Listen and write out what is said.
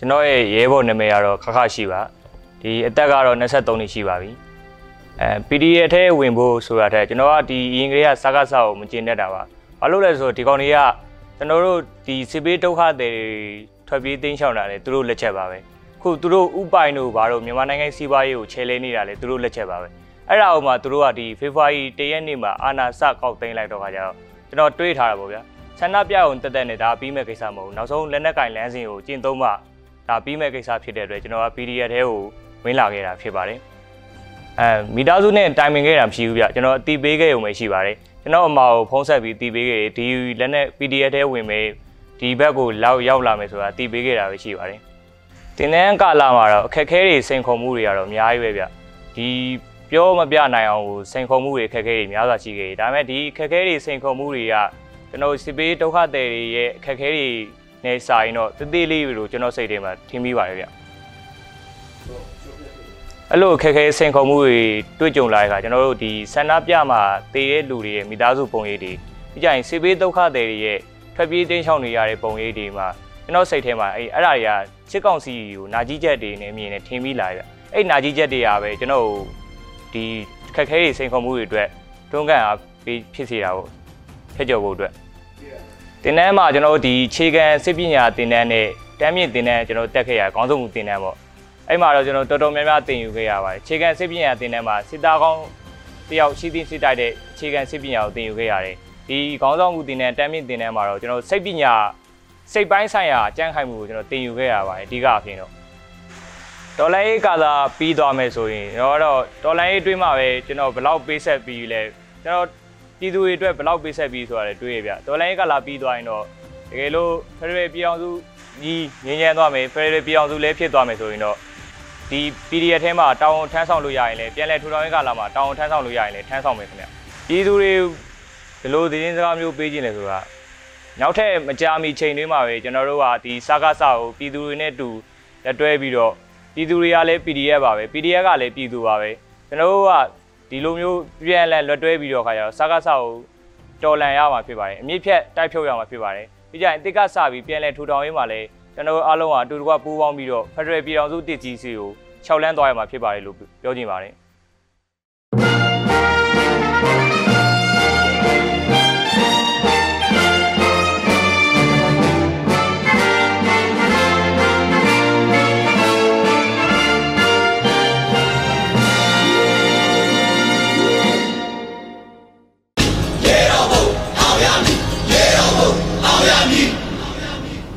ကျွန်တော်ရဲ့ရဲဘော်နာမည်ကတော့ခခရှိပါ ဒီအသက်ကတော့23နှစ်ရှိပါပြီအဲ PDF ထဲဝင်ဖို့ဆိုတာတဲ့ကျွန်တော်ကဒီအင်္ဂလိပ်ကစကားစာကိုမကျင်တတ်တာပါဘာလို့လဲဆိုတော့ဒီကောင်တွေကကျွန်တော်တို့ဒီစစ်ပေးဒုက္ခတွေထွက်ပြေးတင်းရှောင်တာလေသူတို့လက်ချက်ပါပဲခုသူတို့ဥပိုင်တို့ဘာလို့မြန်မာနိုင်ငံစီးပွားရေးကိုချဲလဲနေတာလေသူတို့လက်ချက်ပါပဲအဲ့ဒါအောင်မှသူတို့ကဒီဖေဖော်ဝါရီတရက်နေ့မှာအာနာစကောက်သိမ်းလိုက်တော့ခါကျတော့ကျွန်တော်တွေးထားတာပေါ့ဗျာဆန္ဒပြအောင်တက်တက်နဲ့ဒါပြီးမဲ့ကိစ္စမဟုတ်ဘူးနောက်ဆုံးလက်နက်ကင်လမ်းစဉ်ကိုကျင့်သုံးမှဒါပြီးမဲ့ကိစ္စဖြစ်တဲ့အတွက်ကျွန်တော်က PDF ထဲကို ဝင်လာခဲ့တာဖြစ်ပါတယ်အဲမိသားစုနဲ့တိုင်ပင်ခဲ့တာမရှိဘူးဗျကျွန်တော်အတီးပေးခဲ့ရုံပဲရှိပါတယ်ကျွန်တော်အမကိုဖုံးဆက်ပြီးတီးပေးခဲ့ဒီလက်နဲ့ PDF ထဲဝင်မယ်ဒီဘက်ကိုလောက်ရောက်လာမယ်ဆိုတာတီးပေးခဲ့တာပဲရှိပါတယ်တင်တန်းကာလာမှာတော့အခက်အခဲတွေစိန်ခေါ်မှုတွေကတော့အများကြီးပဲဗျဒီပြောမပြနိုင်အောင်ကိုစိန်ခေါ်မှုတွေအခက်အခဲတွေများစွာရှိခဲ့တယ်ဒါပေမဲ့ဒီအခက်အခဲတွေစိန်ခေါ်မှုတွေကကျွန်တော်စစ်ပေးဒုက္ခသည်တွေရဲ့အခက်အခဲတွေနဲ့စာရင်တော့တသေးလေးလို့ကျွန်တော်စိတ်ထဲမှာထင်မိပါတယ်ဗျ အဲ့လိုအခက်အခဲစိန်ခေါ်မှုတွေတွေ့ကြုံလာတဲ့အခါကျွန်တော်တို့ဒီဆန္ဒပြမှာတည်တဲ့လူတွေရဲ့မိသားစုပုံရိပ်တွေပြီးကြရင်စစ်ပေးဒုက္ခသည်တွေရဲ့ထွက်ပြေးတင်းရှောင်နေရတဲ့ပုံရိပ်တွေမှာကျွန်တော်စိတ်ထဲမှာအဲ့အဲ့ဒါတွေကချစ်ကောင်စီကိုနာကြီးချက်တွေနဲ့မြင်နေထင်မိလာဗျအဲ့နာကြီးချက်တွေကပဲကျွန်တော်တို့ဒီခက်ခဲတွေစိန်ခေါ်မှုတွေအတွက်တွန်းကန်အားပေးဖြစ်စေတာပေါ့ဖျက်ကျော်ဖို့အတွက်တင်တန်းမှာကျွန်တော်တို့ဒီခြေခံစစ်ပညာတင်တန်းနဲ့တမ်းမြင့်တင်တန်းကျွန်တော်တို့တက်ခဲ့ရခေါင်းဆောင်မှုတင်တန်းပေါ့ အဲ့မှာတော့ကျွန်တော်တော်တော်များများတင်ယူခဲ့ရပါတယ်ခြေခံစစ်ပညာတင်တန်းမှာစစ်သားကောင်းတယောက်ရှိသည့်စစ်တိုက်တဲ့ခြေခံစစ်ပညာကိုတင်ယူခဲ့ရတယ်ဒီခေါင်းဆောင်မှုတင်တန်းတမ်းမြင့်တင်တန်းမှာတော့ကျွန်တော်စိတ်ပညာစိတ်ပိုင်းဆိုင်ရာကြံ့ခိုင်မှုကိုကျွန်တော်တင်ယူခဲ့ရပါတယ်အဓိကအဖြစ်တော့ဒေါ်လာရေးကာသာပြီးသွားမယ်ဆိုရင်ကျွန်တော်ကတော့ဒေါ်လာရေးအတွင်းမှာပဲကျွန်တော်ဘယ်လောက်ပေးဆက်ပြီးလဲကျွန်တော်ပြည်သူတွေအတွက်ဘယ်လောက်ပေးဆက်ပြီးဆိုတာလည်းတွေးရဗျဒေါ်လာရေးကလာပြီးသွားရင်တော့တကယ်လို့ဖရယ်ပြည်အောင်စုကြီးငင်းငင်းသွားမယ်ဖရယ်ပြည်အောင်စုလည်းဖြစ်သွားမယ်ဆိုရင်တော့ ဒီ PDF ထဲမှာတောင်းထမ်းဆောင်လို့ရရင်လည်းပြန်လဲထူထောင်ရေးကလာမှာတောင်းထမ်းဆောင်လို့ရရင်လည်းထမ်းဆောင်မယ်ခင်ဗျပြည်သူတွေဒီလိုသတင်းစကားမျိုးပေးခြင်းလဲဆိုတာနောက်ထပ်မကြာမီချိန်တွေမှာပဲကျွန်တော်တို့ကဒီစကားစကိုပြည်သူတွေနဲ့တူလက်တွဲပြီးတော့ပြည်သူတွေကလည်း PDF ပါပဲ PDF ကလည်းပြည်သူပါပဲကျွန်တော်တို့ကဒီလိုမျိုးပြန်လဲလွတ်တွဲပြီးတော့ခါကျတော့စကားဆောက်ကိုတော်လန်ရမှာဖြစ်ပါတယ်အမြင့်ဖြတ်တိုက်ဖြုတ်ရမှာဖြစ်ပါတယ်ပြီးကြရင်တစ်ကစပြီးပြန်လဲထူထောင်ရေးမှာလဲ ကျွန်တော်တို့အားလုံးဟာအတူတကွပူးပေါင်းပြီးတော့ဖက်ဒရယ်ပြည်ထောင်စုတည်ကြီးစီကို၆လမ်းသွားရမှာဖြစ်ပါတယ်လို့ပြောချင်ပါတယ်အောင်ရမည်